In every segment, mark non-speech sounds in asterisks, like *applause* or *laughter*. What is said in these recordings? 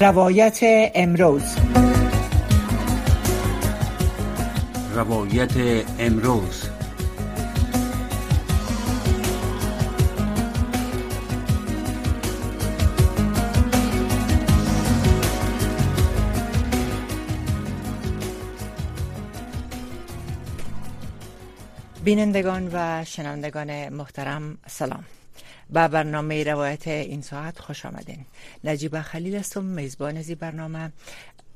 روایت امروز. روایت امروز. بینندگان و شنوندگان محترم سلام. به برنامه روایت این ساعت خوش آمدین. نجیب خلیل هستم میزبان زی برنامه.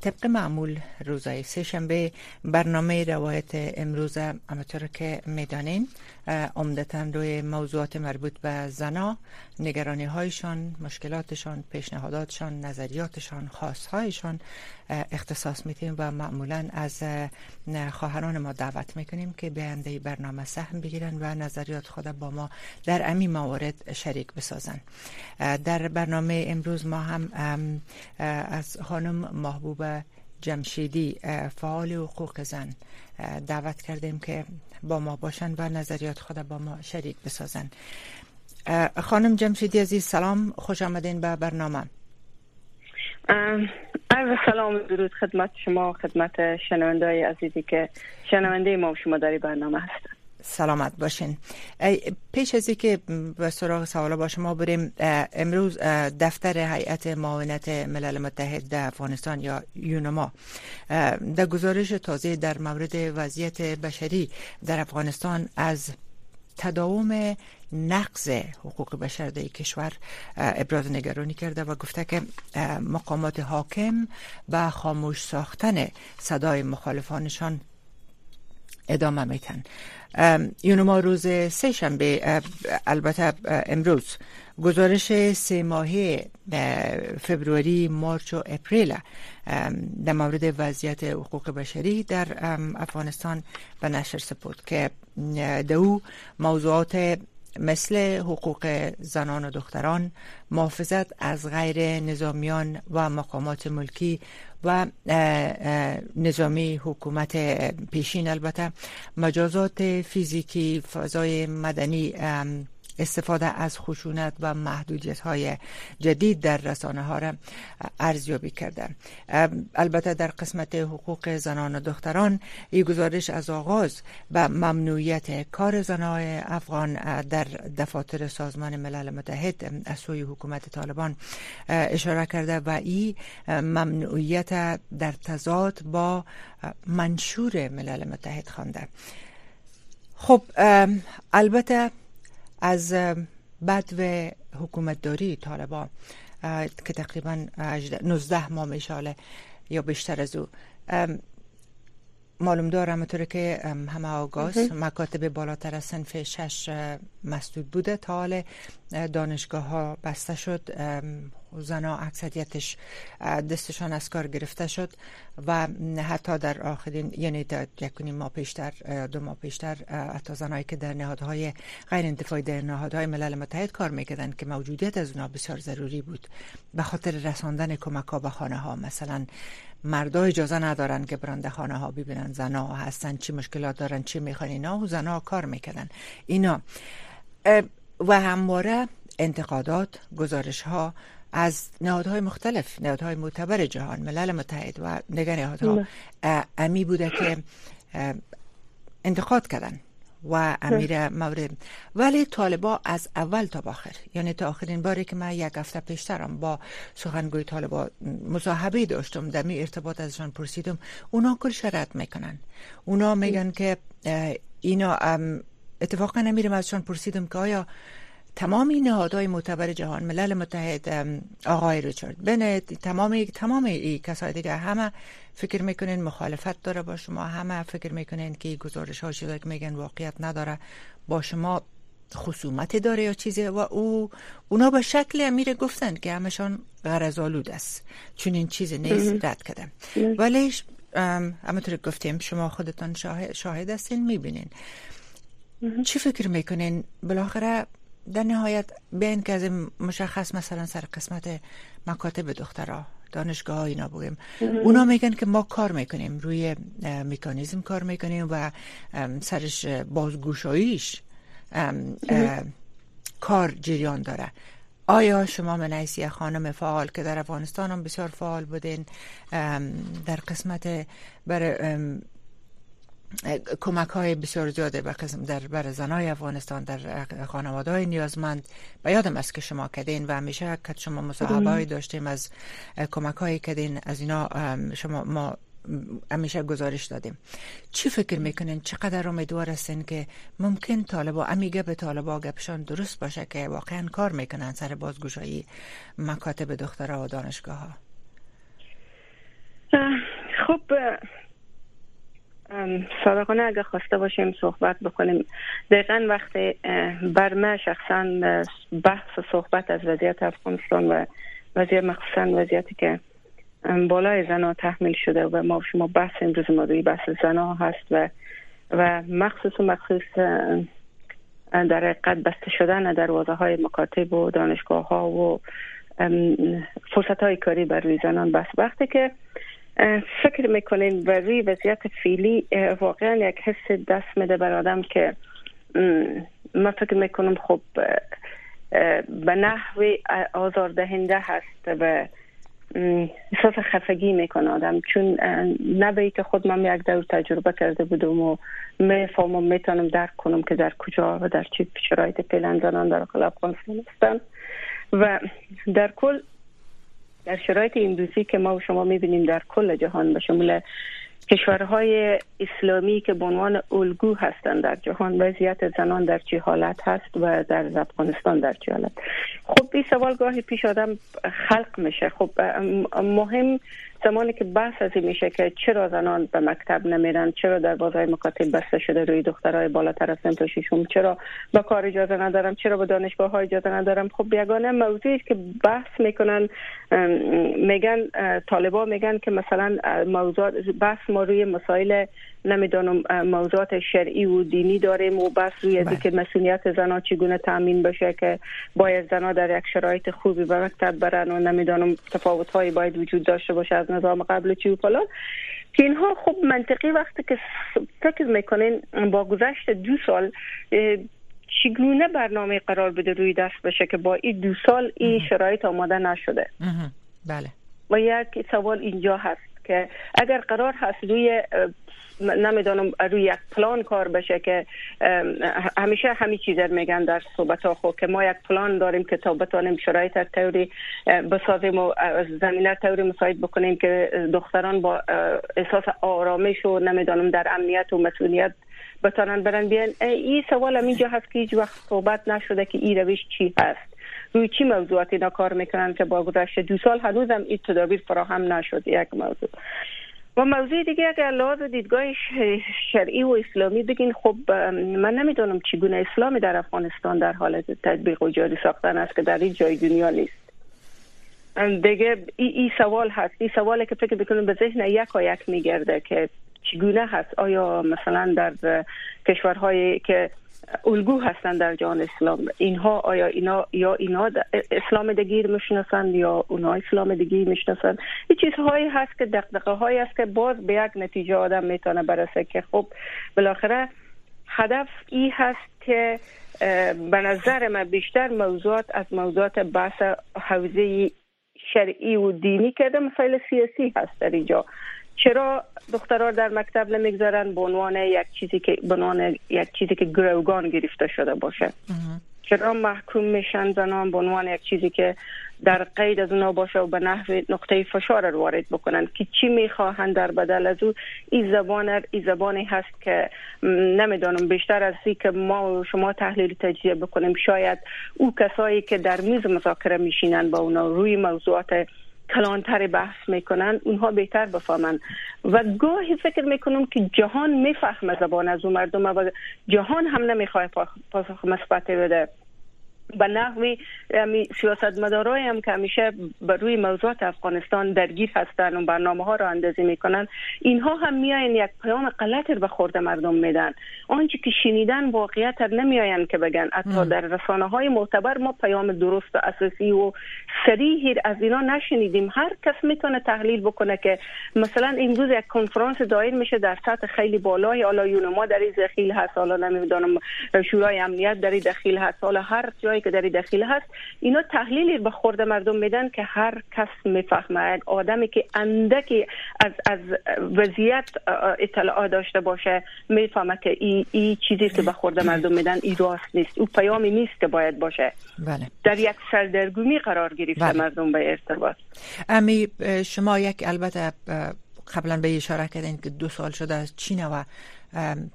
طبق معمول روزای سه شنبه برنامه روایت امروز همطور که می‌دانین عمدتا روی موضوعات مربوط به زنا نگرانی هایشان مشکلاتشان پیشنهاداتشان نظریاتشان خواستهایشان اختصاص میتیم و معمولا از خواهران ما دعوت می‌کنیم که به انده برنامه سهم بگیرن و نظریات خود با ما در امی موارد شریک بسازن. در برنامه امروز ما هم از خانم محبوب جمشیدی فعال حقوق زن. دعوت کردیم که با ما باشند و نظریات خود با ما شریک بسازن. خانم جمشیدی عزیز سلام خوش آمدین به برنامه. عرض سلام درود خدمت شما خدمت شنونده عزیزی که شنونده ما و شما در برنامه هستن. سلامت باشین. پیش از که به سراغ سوالا با شما بریم امروز دفتر هیئت معاونت ملل متحد در افغانستان یا یونما در گزارش تازه در مورد وضعیت بشری در افغانستان از تداوم نقض حقوق بشر در کشور ابراز نگرانی کرده و گفته که مقامات حاکم به خاموش ساختن صدای مخالفانشان ادامه میتن یونما روز سه شنبه البته امروز گزارش سه ماهه فبروری مارچ و اپریل در مورد وضعیت حقوق بشری در افغانستان به نشر سپرد که دو موضوعات مثل حقوق زنان و دختران محافظت از غیر نظامیان و مقامات ملکی و نظامی حکومت پیشین البته. مجازات فیزیکی فضای مدنی استفاده از خشونت و محدودیت های جدید در رسانه ها را ارزیابی کرده. البته در قسمت حقوق زنان و دختران این گزارش از آغاز به ممنوعیت کار زنان افغان در دفاتر سازمان ملل متحد از سوی حکومت طالبان اشاره کرده و این ممنوعیت در تضاد با منشور ملل متحد خوانده. خب البته از بدو حکومت داری طالبان که تقریبا 19 ماه میشاله یا بیشتر از او. معلوم دارم طوری که همه آگاز مکاتب بالاتر از سنف شش مسدود بوده تا حال دانشگاه ها بسته شد. زنا اکثریتش دستشان از کار گرفته شد و حتی در آخرین یعنی در یکونی ماه پیشتر دو ماه پیشتر حتی زنایی که در نهادهای غیر انتفاعی در نهادهای ملل متحد کار می‌کردن که موجودیت از اونها بسیار ضروری بود. به خاطر رساندن کمک ها به خانه ها مثلا مردا اجازه ندارن که برنده خانه ها ببینن زنا هستن چی مشکلات دارن چی می‌خوان اینا. و زنا کار می‌کردن. اینا. و همواره انتقادات گزارش ها از نهادهای مختلف نهادهای معتبر جهان ملل متحد و نگه نهادها امی بوده که انتقاد کردن. و امیر مورد. ولی طالبا از اول تا آخر یعنی تا آخرین باری که من یک هفته پیشترم با سخنگوی طالبا مصاحبه داشتم در می ارتباط ازشان پرسیدم اونا کل شرط می‌کنن. اونا میگن که اینا اتفاقا نمیرم ازشان پرسیدم که آیا تمام این نهادهای معتبر جهان ملل متحد آقای ریچارد بنت تمام تمام این کسای دیگه همه فکر می‌کنین مخالفت داره با شما همه فکر می‌کنین که گزارش ها شده که میگن واقعیت نداره با شما خصومت داره یا چیزی؟ و او اونا به شکل امیر گفتن که همشان غرض آلود است. چون این چیز نیست رد کردن. ولی همونطور گفتیم شما خودتان شاهد, شاهد هستین می‌بینین. چی فکر می‌کنین؟ بالاخره در نهایت بین که از مشخص مثلا سر قسمت مکاتب دخترها دانشگاه اینا بگیم اونا میگن که ما کار می‌کنیم روی مکانیزم کار می‌کنیم و سرش بازگوشاییش کار جریان داره. آیا شما من خانم فعال که در افغانستان هم بسیار فعال بودین در قسمت بر کمک های بسیار زیاده در بر زنای افغانستان در خانواده های نیازمند. به یادم است که شما کدین و همیشه که شما مصاحبه داشتیم از کمک های کدین از اینا شما ما همیشه گزارش دادیم. چی فکر می‌کنین؟ چقدر امیدوار هستین که ممکن طالبا امیگه به طالبا گپشان درست باشه که واقعا کار می‌کنن سر بازگوشایی مکاتب دخترها و دانشگاه ها خب صادقانه اگر خواسته باشیم صحبت بکنیم. دقیقا وقتی بر ما شخصا بحث و صحبت از وضعیت افغانستان و وضعیت مخصوصا وضعیتی که بالای زنا تحمیل شده و ما شما بحث امروز ما بحث زنا هست و و مخصوص و مخصوص در حقیقت بسته شدن دروازه های مکاتب و دانشگاه ها و فرصت های کاری بر روی زنان بس. وقتی که فکر می‌کنین بر روی وضعیت فیلی واقعا یک حس دست میده بر آدم که من فکر می‌کنم خب به نحوی آزاردهنده هست و احساس خفگی می‌کنه آدم. چون نبایی که خود من یک دور تجربه کرده بودم و می‌فهمم می‌تونم درک کنم که در کجا و در چه شرایط زنان در داخل افغانستان و در کل در شرایط امروزی که ما و شما می‌بینیم در کل جهان به شمول کشورهای اسلامی که به عنوان الگو هستند در جهان وضعیت زنان در چه حالت هست و در افغانستان در چه حالت. خب این سوال گاهی پیش آدم خلق میشه. خب مهم زمانی که بحث از میشه که چرا زنان به مکتب نمیرن چرا در بازار مکاتب بسته شده روی دخترای بالاتر از سن تا ششم چرا با کار اجازه ندارم چرا به دانشگاه ها اجازه ندارم؟ خب یگانه موضوعی که بحث می‌کنن میگن طالبا میگن که مثلا موضوعات بحث ما روی مسائل نمی‌دانم موضوعات شرعی و دینی داریم و بس روی بله. که مسئولیت زنها چگونه تامین بشه که باید زنها در یک شرایط خوبی به مکتب برن و نمی‌دانم تفاوت هایی باید وجود داشته باشه از نظام قبل چی و فلان. که اینها خوب منطقی وقتی که فکر می‌کنین با گذشت دو سال چگونه برنامه قرار بده روی دست بشه که با این دو سال این شرایط آماده نشده؟ بله. و یک سوال اینجا هست. که اگر قرار هست روی نمی‌دانم روی یک پلان کار بشه که همیشه همین چیز میگن در صحبت ها. خود که ما یک پلان داریم که تا بتانیم شرایط تئوری بسازیم و زمینه تئوری مساعد بکنیم که دختران با احساس آرامش و نمی‌دانم در امنیت و مسئولیت بتانن برن بیان. این سوال هم اینجا هست که هیچ وقت صحبت نشده که این روش چی هست. روی چی موضوعاتی اینا کار می‌کنن که با گذشت دو سال هنوزم این تدابیر فراهم نشد یک موضوع. و موضوع دیگه اگر لحاظ دیدگاه شرعی و اسلامی بگین خب من نمی‌دونم چگونه اسلامی در افغانستان در حالت تطبیق و جاری ساختن است که در این جای دنیا نیست. دیگه ای, ای سوال هست. این سوالی که فکر بکنم به ذهن یک و یک میگرده که چگونه هست؟ آیا مثلا در کشورهایی که الگو هستند در جهان اسلام اینها آیا اینا یا اینا اسلام دگیر می‌شناسند یا اونها اسلام دگیر می‌شناسند؟ این چیزهایی هست که دقدقه هایی است که باز به یک نتیجه آدم می‌تونه برسه که خب بالاخره هدف ای هست که به نظر من بیشتر موضوعات از موضوعات بحث حوزه شرعی و دینی که مسائل سیاسی هست در اینجا. چرا دخترها در مکتب نمی‌گذارن؟ به عنوان یک چیزی که به عنوان یک چیزی که گروگان گرفته شده باشه. چرا محکوم میشن زنان؟ به عنوان یک چیزی که در قید از اونا باشه و به نحو نقطه فشار رو وارد بکنن. که چی می‌خواهند در بدل از او؟ این زبان این زبانی هست که نمی‌دانم بیشتر از سی که ما و شما تحلیل تجزیه بکنیم. شاید او کسایی که در میز مذاکره میشینن با اونا روی موضوعات کلانتر بحث می‌کنن اونها بهتر بفهمن. و گاهی فکر می‌کنم که جهان می‌فهمه زبان از اون مردم و جهان هم نمی‌خواه پاسخ مثبت بده. به نحوی سیاست مدارای هم که همیشه بر روی موضوعات افغانستان درگیر هستن و برنامه ها را اندازی می‌کنن اینها هم میاین یک پیام غلط به خورد مردم میدن. آنچه که شنیدن واقعیت نمیاین که بگن. حتی در رسانه های معتبر ما پیام درست و اساسی و صریح از اینا نشنیدیم. هر کس می‌تونه تحلیل بکنه که مثلا امروز یک کنفرانس دایر میشه در سطح خیلی بالای حالا ما در این دخیل هست حالا نمی‌دونم شورای امنیت در این دخیل هست حالا هر جای هایی که در داخل هست اینا تحلیلی به خورده مردم میدن که هر کس می‌فهمه یک آدمی که اندکی از از وضعیت اطلاع داشته باشه می‌فهمه که این ای چیزی که به خورده مردم میدن ای راست نیست او پیامی نیست که باید باشه بله. در یک سردرگمی قرار گرفته بله. مردم به ارتباط امی شما یک البته قبلا به اشاره کردین که دو سال شده از چین و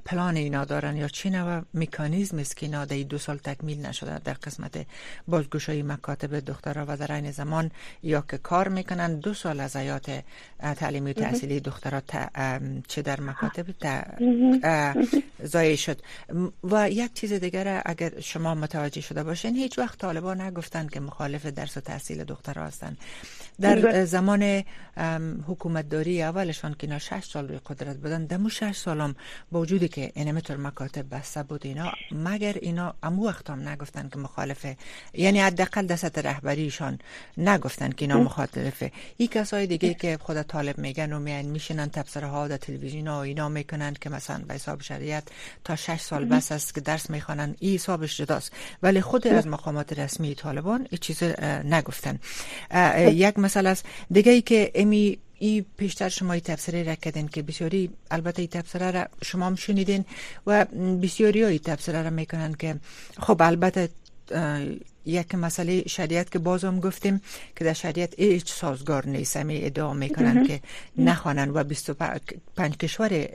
پلان اینا دارن یا چی نوع میکانیزم است که اینا در دو سال تکمیل نشده در قسمت بازگشایی مکاتب دخترها و در این زمان یا که کار می‌کنن. دو سال از حیات تعلیمی و تحصیلی دخترها چه در مکاتب زایه شد. و یک چیز دیگر اگر شما متوجه شده باشین هیچ وقت طالبان نگفتن که مخالف درس و تحصیل دخترها هستن در زمان حکومت داری اولشان که اینا شش سال روی قدرت بودن دمو شش سالم با وجودی که اینمیتر مکاتب بسته بود اینا مگر اینا امو وقت هم نگفتن که مخالفه؟ یعنی حداقل دست رهبریشان نگفتن که اینا مخالفه. این کسای دیگه که خود طالب میگن و میان میشنن تبصره ها در تلویزیون و اینا می‌کنن که مثلا به حساب شریعت تا شش سال بس است که درس می‌خوانن این حسابش جداست. ولی خود از مقامات رسمی طالبان این چیز نگفتن. یک مسئله است. دیگه ای که امی ای پیشتر شما ای تبصره را کردین که بسیاری البته ای تبصره را شما هم شنیدین و بسیاری های تبصره را می‌کنن که خب البته یک مسئله شریعت که باز هم گفتیم که در شریعت هیچ سازگار نیست همی ادعا می‌کنن که نخوانن و 25 کشور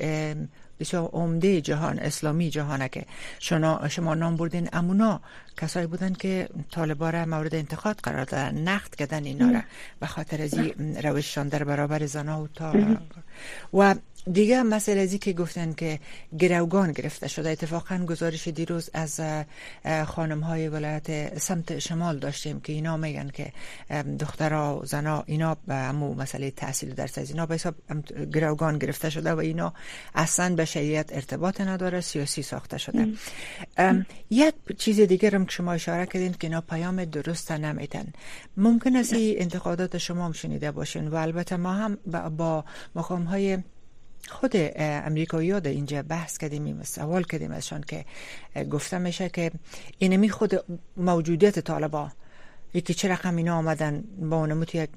بسیار عمده جهان اسلامی جهانه که شما, شما نام بردین امونا. کسایی بودن که طالبا را مورد انتقاد قرار دادن نقد کردن اینا را. به خاطر از روششان در برابر زنا و تا و دیگه مسئله ازی که گفتن که گروگان گرفته شده. اتفاقا گزارش دیروز از خانم های ولایت سمت شمال داشتیم که اینا میگن که دخترها و زنا اینا به همو مسئله تحصیل درس از اینا به حساب گروگان گرفته شده و اینا اصلا به شریعت ارتباط نداره سیاسی ساخته شده. یک چیز دیگر هم که شما اشاره کردین که اینا پیام درست نمیتن ممکن است این انتقادات شما هم شنیده باشین و البته ما هم با مقام های خود امریکایی در اینجا بحث کردیم سوال کردیم ازشان که گفته میشه که اینمی خود موجودیت طالبا یکی چه رقم اینا آمدن با نموت یک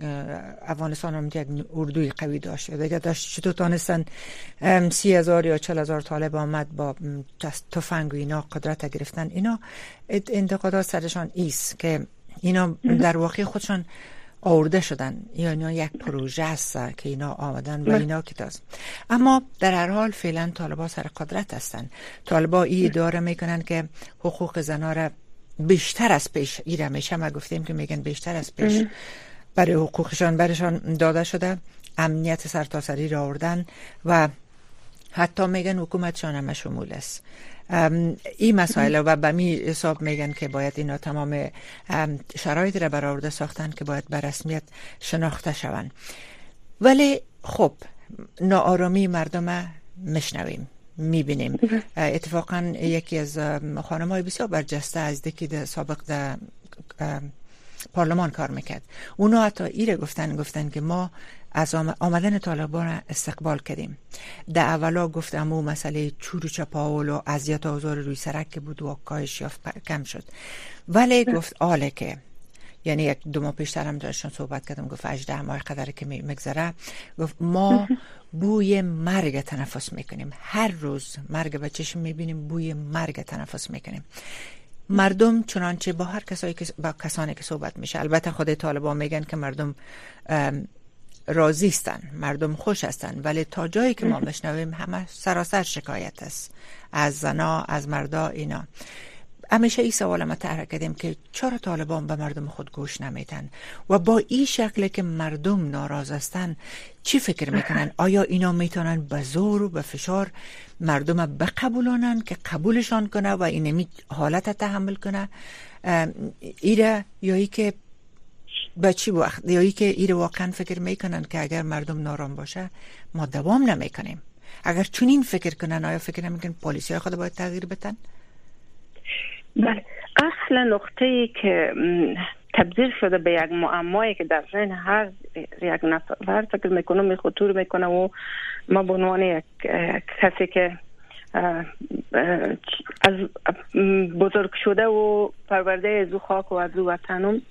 افغانستان هم یک اردوی قوی داشت دیگه داشت چطور تانستن سی هزار یا چل هزار طالب آمد با تفنگ و اینا قدرت گرفتن اینا انتقادات سرشان ایست که اینا در واقع خودشان آورده شدن. یعنی یک پروژه است که اینا آمدن و. اینا که اما در هر حال فعلا طالبا سر قدرت هستن. طالبا ای اداره می‌کنن که حقوق زنا را بیشتر از پیش ایره میشه. ما گفتیم که میگن بیشتر از پیش. برای حقوقشان برشان داده شده. امنیت سرتاسری را آوردن و حتی میگن حکومتشان هم شمول است. این مسائل و به می حساب میگن که باید اینا تمام شرایط را برآورده ساختن که باید به رسمیت شناخته شوند. ولی خب ناآرامی مردم مشنویم می‌بینیم. اتفاقا یکی از خانم های بسیار برجسته از دکی سابق ده پارلمان کار می‌کرد. اونا حتی ایره گفتن گفتن که ما از آمدن طالبان استقبال کردیم. در اولا گفتم او مسئله چور چپاول و اذیت آزار روی سرک که بود و کاهش یافت کم شد. ولی گفت آله که یعنی یک دو ماه پیشتر هم داشتن صحبت کردم گفت 18 ماه قدر که میگذره. گفت ما *laughs* بوی مرگ تنفس می‌کنیم. هر روز مرگ به چشم می‌بینیم بوی مرگ تنفس می‌کنیم. مردم چنانچه با هر کسایی که با کسانی که صحبت میشه البته خود طالبان میگن که مردم راضی هستن مردم خوش هستن. ولی تا جایی که ما بشنویم همه سراسر شکایت است. از زنا از مردا اینا. همیشه این سوال ما طرح کردیم که چرا طالبان به مردم خود گوش نمیتن و با این شکل که مردم ناراض هستن چی فکر می‌کنن؟ آیا اینا می‌تونن به زور و به فشار مردم بقبولانن که قبولشان کنه و اینمی حالت تحمل کنه؟ ایره یا ای که به چی وقت یا ای که ایره واقعا فکر می‌کنن که اگر مردم نارام باشه ما دوام نمی‌کنیم. اگر چنین فکر کنن آیا فکر نمی‌کنن پلیسی خود باید تغییر بتن بله. اصل نقطه ای که تبدیل شده به یک معمایی که در ذهن هر یک نفر فکر می‌کنه می خطور می‌کنه و ما به عنوان یک کسی که از بزرگ شده و پرورده از خاک و از وطنم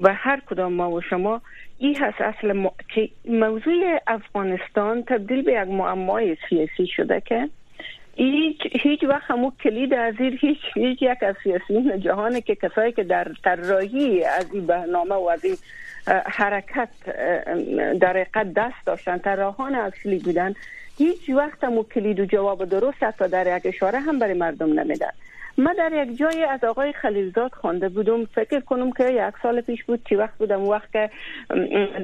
و هر کدام ما و شما این هست اصل که موضوع افغانستان تبدیل به یک معمای سیاسی شده که هیچ هیچ وقت همو کلید از هیچ هیچ یک از سیاسیون جهان که کسایی که در طراحی از این برنامه و از این حرکت در دست داشتن طراحان اصلی بودن هیچ وقت همو کلید و جواب درست حتی در یک اشاره هم برای مردم نمیدن. من در یک جای از آقای خلیلزاد خوانده بودم فکر کنم که یک سال پیش بود که وقت بودم وقت که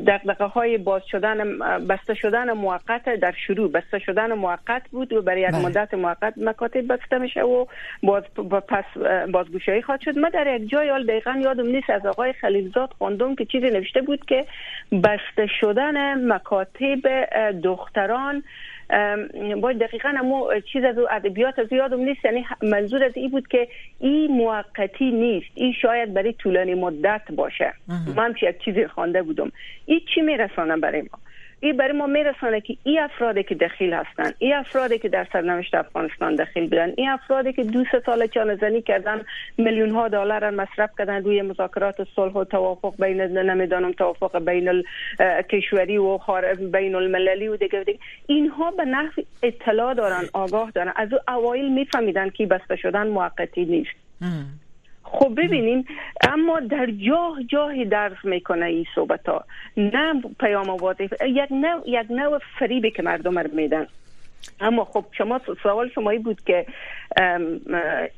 دقدقه های باز شدن بسته شدن موقت در شروع بسته شدن موقت بود و برای یک بله. مدت موقت مکاتب بسته میشه و باز پس بازگوشایی خواهد شد من در یک جای حال دقیقا یادم نیست از آقای خلیلزاد خواندم که چیزی نوشته بود که بسته شدن مکاتب دختران باید دقیقا امو چیز از ادبیات از یادم نیست. یعنی منظور از این بود که این موقتی نیست. این شاید برای طولانی مدت باشه. من یک چیزی خوانده بودم. این چی میرسانه برای ما؟ این برای ما میرسانه که این افرادی که دخیل هستن این افرادی که در سرنوشت افغانستان دخیل بودن این افرادی که دو سال چانه کردن میلیون ها دلار مصرف کردن روی مذاکرات صلح و توافق بین نمی‌دانم توافق بین کشوری و بین المللی و دیگه دیگه. اینها به نحو اطلاع دارن آگاه دارن. از او اوایل میفهمیدن که بسته شدن موقتی نیست. خب ببینیم اما در جاه جاهی درس می‌کنه این صحبت ها نه پیام واضح یک نوع یک نوع فریبی که مردم رو میدن. اما خب شما سوال شمایی بود که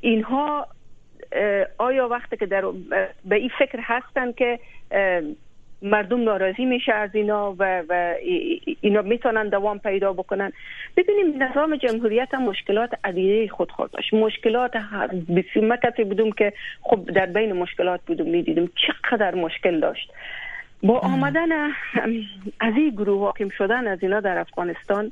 اینها آیا وقتی که در به این فکر هستن که مردم ناراضی میشه از اینا و, و اینا می‌تونن دوام پیدا بکنن. ببینیم نظام جمهوریت هم مشکلات عدیده خود خود داشت مشکلات بسیار مکتی بودم که خب در بین مشکلات بودم می‌دیدم چقدر مشکل داشت. با آمدن از این گروه حاکم شدن از اینا در افغانستان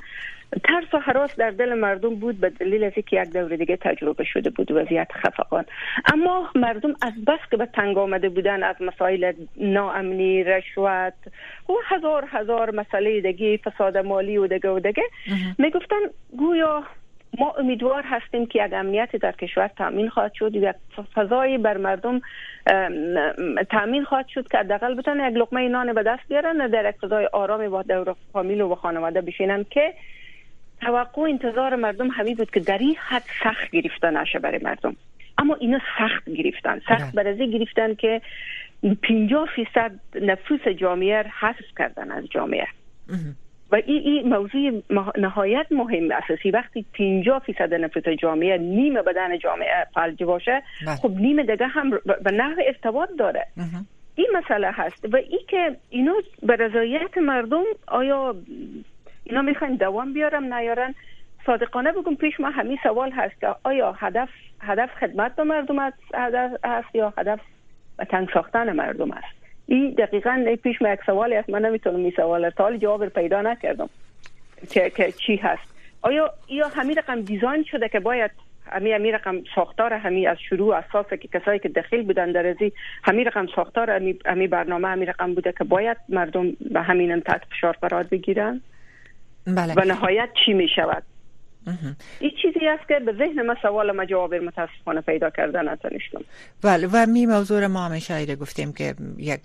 ترس و حراس در دل مردم بود به دلیل از که یک دور دیگه تجربه شده بود وضعیت خفقان. اما مردم از بس که به تنگ آمده بودن از مسائل ناامنی رشوت و هزار هزار مسئله دیگه فساد مالی و دیگه و دیگه می‌گفتن گویا ما امیدوار هستیم که یک امنیت در کشور تامین خواهد شد یک فضایی بر مردم تامین خواهد شد که حداقل بتونن یک لقمه نان به دست بیارن در یک فضای آرامی با دور فامیل و خانواده بشینن که توقع انتظار مردم همین بود که در این حد سخت گرفته نشه برای مردم. اما اینا سخت گرفتن. سخت برازی گرفتن که 50 فیصد نفوس جامعه حذف کردن از جامعه. و این ای موضوع نهایت مهم اساسی. وقتی 50 فیصد نفوس جامعه نیم بدن جامعه فلج باشه بله. خب نیم دیگه هم به نحو ارتباط داره. این مسئله هست. و ای که اینو به رضایت مردم آیا اینا می‌خواین دوام بیارم نیارن. صادقانه بگم پیش ما همین سوال هست که آیا هدف هدف خدمت به مردم هست یا هدف تنگ ساختن مردم است این دقیقا پیش ما یک سوالی است من نمی‌تونم این سوال تا جواب پیدا نکردم که, که چی هست. آیا یا همین رقم دیزاین شده که باید همین همین رقم ساختار همین از شروع اساسه که کسایی که دخیل بودن در ازی همین رقم ساختار همین برنامه همین رقم بوده که باید مردم به همین تحت فشار قرار بگیرن؟ بله. و نهایت چی می شود این چیزی است که به ذهن ما سوال ما جواب متاسفانه پیدا کرده نتونستم بله و می موضوع ما همیشه ایره گفتیم که یک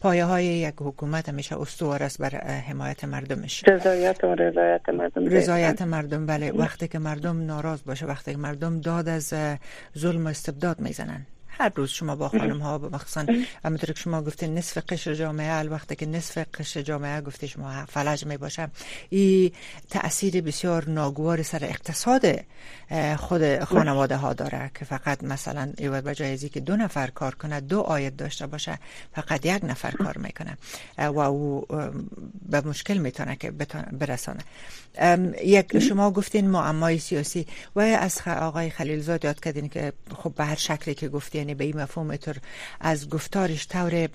پایه های یک حکومت همیشه استوار است بر حمایت مردمش. رضایت و رضایت مردم. رضایت مردم بله. وقتی که مردم ناراض باشه وقتی که مردم داد از ظلم و استبداد می‌زنن. هر روز شما با خانم ها مخصوصا همونطور که شما گفتین نصف قشر جامعه وقتی که نصف قشر جامعه گفته شما فلج می باشه این تاثیر بسیار ناگوار سر اقتصاد خود خانواده ها داره که فقط مثلا ایواد به جای که دو نفر کار کنه دو آید داشته باشه فقط یک نفر کار می‌کنه. و او به مشکل می‌تونه که برسانه. یک شما گفتین معمای سیاسی. و از آقای خلیلزاد یاد کردین که خب به هر شکلی که گفتین یعنی به این مفهوم طور از گفتارش طور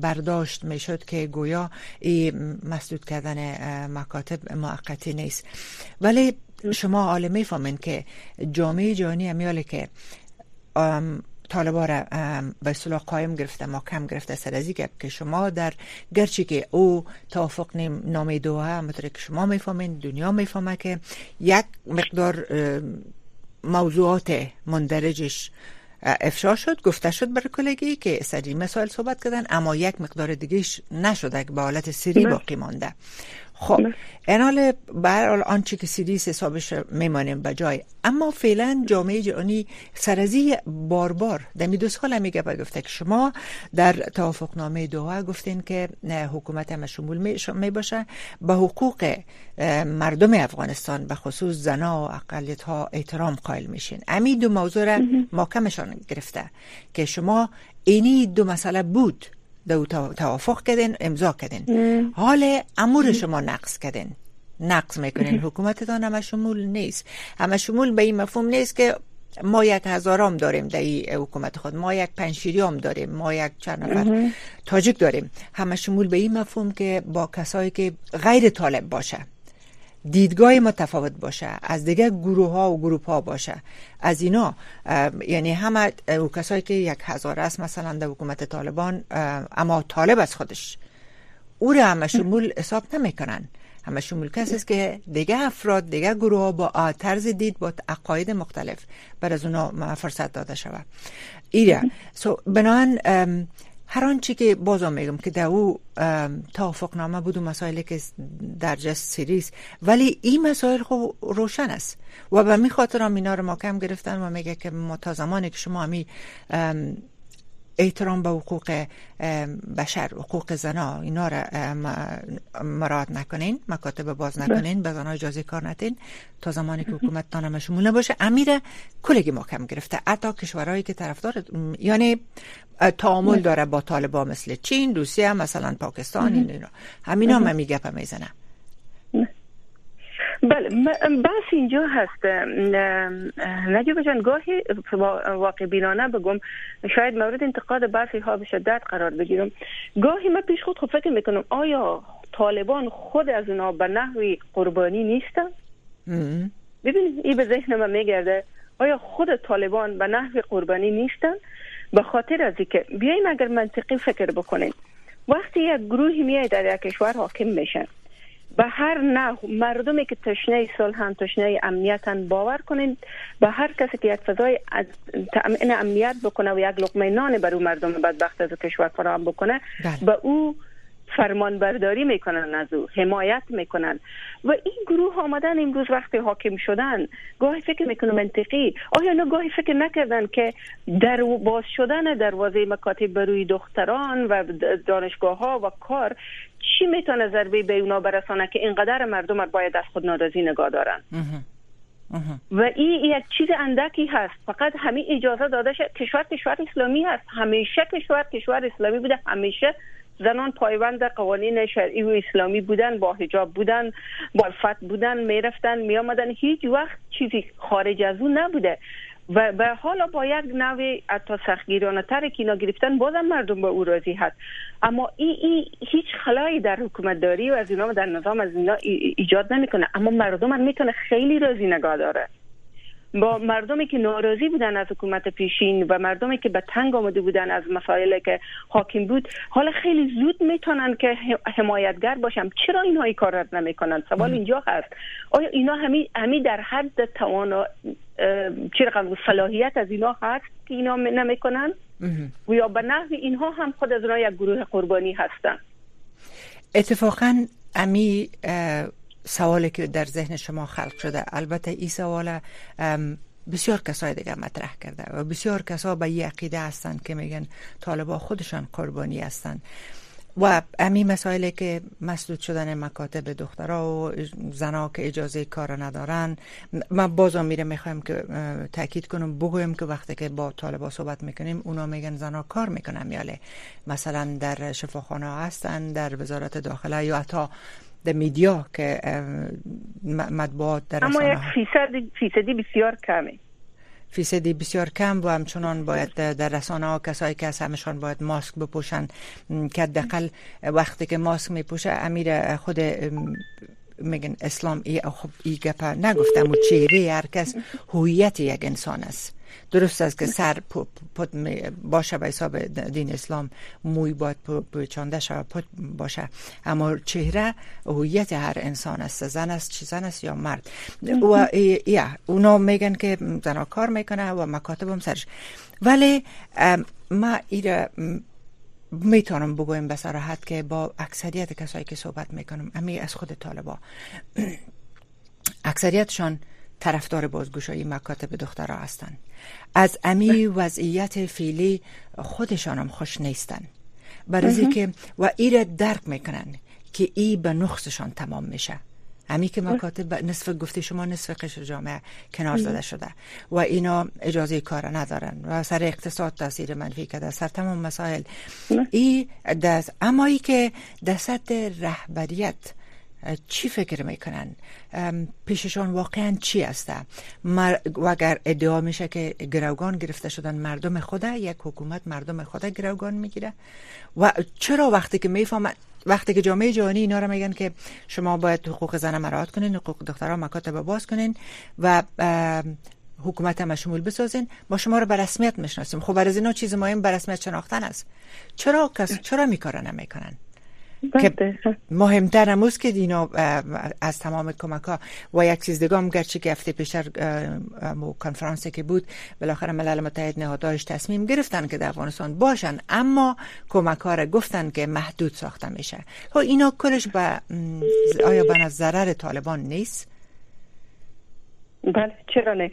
برداشت می‌شد که گویا این مسدود کردن مکاتب موقتی نیست. ولی شما عالمه فهمین که جامعه جهانی همیاله که طالبا را به اصطلاح قایم گرفته کم گرفته سر از که شما در گرچه که او توافق نامه دوها همطور که شما می‌فهمین دنیا می‌فهمه که یک مقدار موضوعات مندرجش افشا شد گفته شد برای کلگی که سری مسائل صحبت کردن اما یک مقدار دیگهش نشده که به حالت سری باقی مانده. خب این حال برحال آنچه که سیریس حسابش میمانیم به جای. اما فعلا جامعه جهانی سرزی بار بار در دو سال میگه گفته که شما در توافقنامه دوها گفتین که حکومت هم شمول می باشه به حقوق مردم افغانستان به خصوص زنا و اقلیت ها احترام قائل میشین. امی دو موضوع را محکمشان گرفته که شما اینی دو مسئله بود دو توافق کردین امضا کردین. حال امور شما نقص کردین. نقص می‌کنین. حکومتتان همه شمول نیست. همه شمول به این مفهوم نیست که ما یک هزارام داریم در این حکومت خود. ما یک پنشیریام داریم. ما یک چند نفر تاجیک داریم. همه شمول به این مفهوم که با کسایی که غیر طالب باشه. دیدگاه متفاوت باشه از دیگه گروه ها و گروپ ها باشه. از اینا یعنی همه او کسایی که یک هزار است مثلا در حکومت طالبان اما طالب از خودش. او را همه شمول حساب نمی‌کنن. همه شمول کسی است که دیگه افراد دیگه گروه ها با طرز دید با عقاید مختلف بر از اونا فرصت داده شود. ایره سو بنان هر آنچه که بازم میگم که در او توافق نامه بود و مسائلی که در جست سریس ولی این مسائل خوب روشن است. و به می خاطر هم اینا رو ما کم گرفتن و میگه که ما تا زمانی که شما همی احترام به حقوق بشر حقوق زنا اینا را مراد نکنین مکاتب باز بله. نکنین به زنا اجازه کار ندین تا زمانی که حکومت تانم شمول نباشه. امیر کلگی محکم گرفته. حتی کشورهایی که طرفدار یعنی تعامل بله. داره با طالبا مثل چین روسیه مثلا پاکستان اینا. همینا هم میگه می‌زنه. بله بس اینجا هست نجیب جان گاهی واقع بینانه بگم شاید مورد انتقاد برخی ها به شدت قرار بگیرم. گاهی من پیش خود خود فکر می‌کنم آیا طالبان خود از اونا به نحوی قربانی نیستن؟ ببینید این به ذهن من میگرده آیا خود طالبان به نحوی قربانی نیستن؟ به خاطر از اینکه بیایم اگر منطقی فکر بکنیم وقتی یک گروهی میای در یک کشور حاکم میشن به هر نه مردمی که تشنه صلح تشنه امنیتن باور کنین به هر کسی که یک فضای تامین امنیت بکنه و یک لقمه نان بر او مردم بدبخت از کشور فراهم بکنه بله. به او فرمان برداری می‌کنن از او حمایت می‌کنن. و این گروه آمدن امروز وقتی حاکم شدن. گاهی فکر می‌کنم منطقی. آیا نه گاهی فکر نکردن که در باز شدن دروازه مکاتب بروی دختران و دانشگاه ها و کار چی می‌تونه ضربه به اونا برسانه که اینقدر مردم باید از خود ناراضی نگاه دارن؟ و این یک چیز اندکی هست. فقط همین اجازه داده شد کشور کشور اسلامی هست. همیشه کشور کشور اسلامی بوده. همیشه زنان پایبند قوانین شرعی و اسلامی بودن با حجاب بودن با الفت بودن می‌رفتن میامدن هیچ وقت چیزی خارج از اون نبوده. و به حالا با یک نوع حتی سختگیرانه تر که اینا گرفتن بازم مردم به او راضی هست. اما این ای هیچ خلایی در حکومت داری و از اینا در نظام از اینا ایجاد نمی‌کنه. اما مردم هم می‌تونه خیلی راضی نگاه داره. با مردمی که ناراضی بودن از حکومت پیشین و مردمی که به تنگ آمده بودن از مسائلی که حاکم بود حالا خیلی زود می‌تونن که حمایتگر باشن. چرا اینها این کار نمی‌کنن؟ سوال اینجا هست. آیا اینا همی, همی در حد توان چه رقم صلاحیت از اینا هست که اینا نمی‌کنن؟ و یا به نحو اینها هم خود از یک گروه قربانی هستن. اتفاقا امی سوالی که در ذهن شما خلق شده. البته این سوال بسیار کسای دیگه مطرح کرده و بسیار کسا به این عقیده هستند که میگن طالبا خودشان قربانی هستند. و امی مسائلی که مسدود شدن مکاتب دخترها و زنا که اجازه کار ندارن من بازم میره می‌خوایم که تاکید کنم بگویم که وقتی که با طالبا صحبت می‌کنیم اونا میگن زنا کار می‌کنن. یاله مثلا در شفاخانه هستن در وزارت داخله یا حتی در میدیا که مطبوعات در اما یک فیصد فیصدی بسیار کمه فیصدی بسیار کم و همچنان باید در رسانه ها کسایی که از همشان باید ماسک بپوشن که دقل وقتی که ماسک میپوشه امیر خود میگن اسلام ای خب ای گپا نگفتم و چهره هر کس هویت یک انسان است درست است که سر باشه به حساب دین اسلام موی باید پوچانده شود پت باشه. اما چهره هویت هر انسان است زن است چی زن است یا مرد. و یا اونا میگن که زنا کار می‌کنه و مکاتب هم سرش. ولی ما ایره می‌تونم بگویم به صراحت که با اکثریت کسایی که صحبت می‌کنم امی از خود طالبا. *clears throat* اکثریتشان طرفدار بازگشایی مکاتب دخترها هستند از امی وضعیت فیلی خودشان هم خوش نیستن. برای که و ایره درک می‌کنن که ای به نقصشان تمام میشه. همی که مکاتب نصف گفته شما نصف قشر جامعه کنار زده شده. و اینا اجازه کار ندارن. و سر اقتصاد تاثیر منفی کرده سر تمام مسائل. ای دست اما ای که دست رهبریت چی فکر می‌کنن؟ پیششان واقعا چی هسته و اگر ادعا میشه که گروگان گرفته شدن مردم خوده یک حکومت مردم خوده گروگان می‌گیره. و چرا وقتی که می‌فهمن وقتی که جامعه جهانی اینا رو میگن که شما باید حقوق زن مراعات کنین حقوق دخترها مکاتب باز کنین و حکومت هم شمول بسازین ما شما رو به رسمیت می‌شناسیم. خب از اینا چیز مهم به رسمیت شناختن است. چرا کس چرا میکارن نمی‌کنن؟ که مهمتر اموز که اینا از تمام کمک ها. و یک چیز دیگه هم گرچه که هفته پیشتر کنفرانسی که بود بالاخره ملل متحد نهادهاش تصمیم گرفتن که در افغانستان باشن. اما کمک ها را گفتن که محدود ساخته میشه. خب اینا کلش به آیا به ضرر طالبان نیست؟ بله چرا نه؟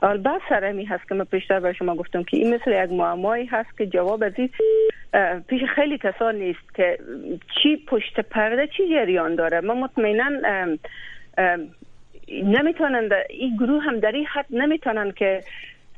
بحث سرمی هست که من پیشتر به شما گفتم که این مثل یک معمایی هست که جواب از این پیش خیلی کسان نیست که چی پشت پرده چی جریان داره. ما مطمئنا نمی‌تونن این گروه هم در این حد نمی‌تونن که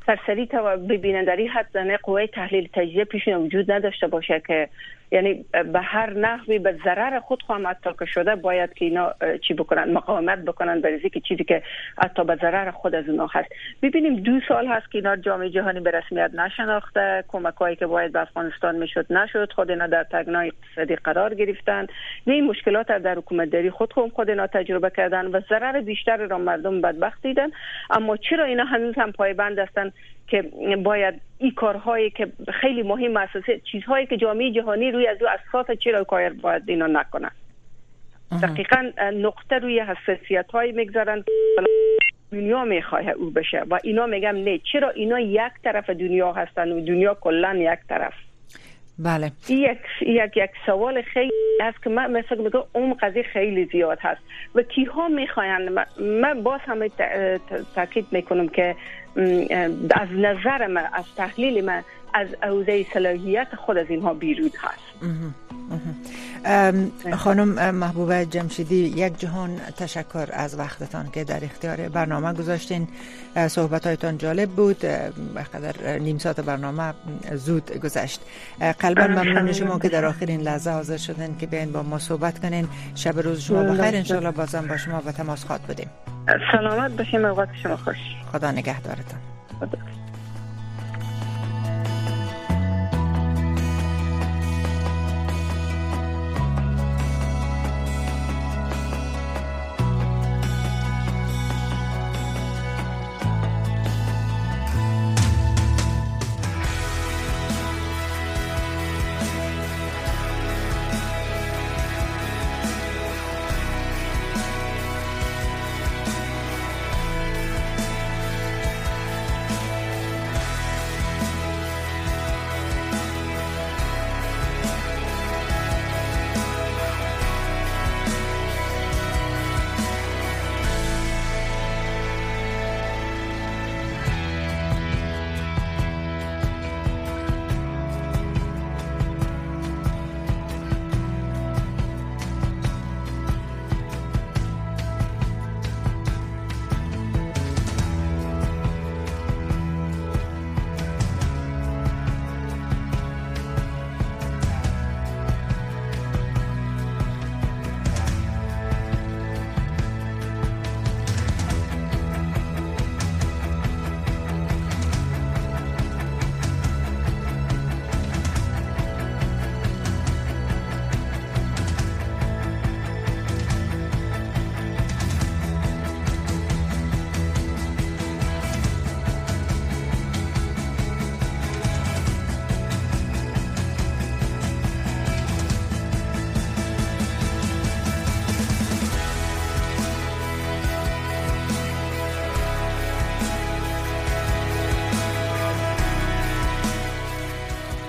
سرسری تا ببینن در این حد قوه تحلیل تجزیه پیشون وجود نداشته باشه که یعنی به هر نحوی به ضرر خود خواهم حتی که شده باید که اینا چی بکنن مقاومت بکنن برای که چیزی که حتی به ضرر خود از اونا هست. ببینیم دو سال هست که اینا جامعه جهانی به رسمیت نشناخته کمک هایی که باید به افغانستان می‌شد نشد خود اینا در تگنای اقتصادی قرار گرفتن. نه این مشکلات در حکومت داری خود خود خود اینا تجربه کردن و ضرر بیشتر را مردم بدبخت دیدن. اما چرا اینا هنوز هم پایبند هستن؟ که باید این کارهایی که خیلی مهم است چیزهایی که جامعه جهانی روی از او اساس چرا کار باید اینا نکنن. دقیقا نقطه روی حساسیت های می‌گذارن. دنیا می‌خواه او بشه و اینا میگم نه. چرا اینا یک طرف دنیا هستن و دنیا کلا یک طرف؟ بله. یک یک یک سوال خیلی هست که من مثلا میگم اون قضیه خیلی زیاد هست. و کیها می‌خواین؟ من باز همه تاکید می‌کنم که از نظر من از تحلیل من از اوزه صلاحیت خود از اینها بیرون هست. خانم محبوبه جمشیدی یک جهان تشکر از وقتتان که در اختیار برنامه گذاشتین. صحبت هایتان جالب بود بقدر نیم ساعت برنامه زود گذشت. قلبا ممنون شما که در آخرین لحظه حاضر شدن که بیاین با ما صحبت کنین. شب روز شما بخیر. انشالله بازم با شما و تماس خواد بدیم سلامت باشیم اوقات شما خوش. خدا نگهدارتان.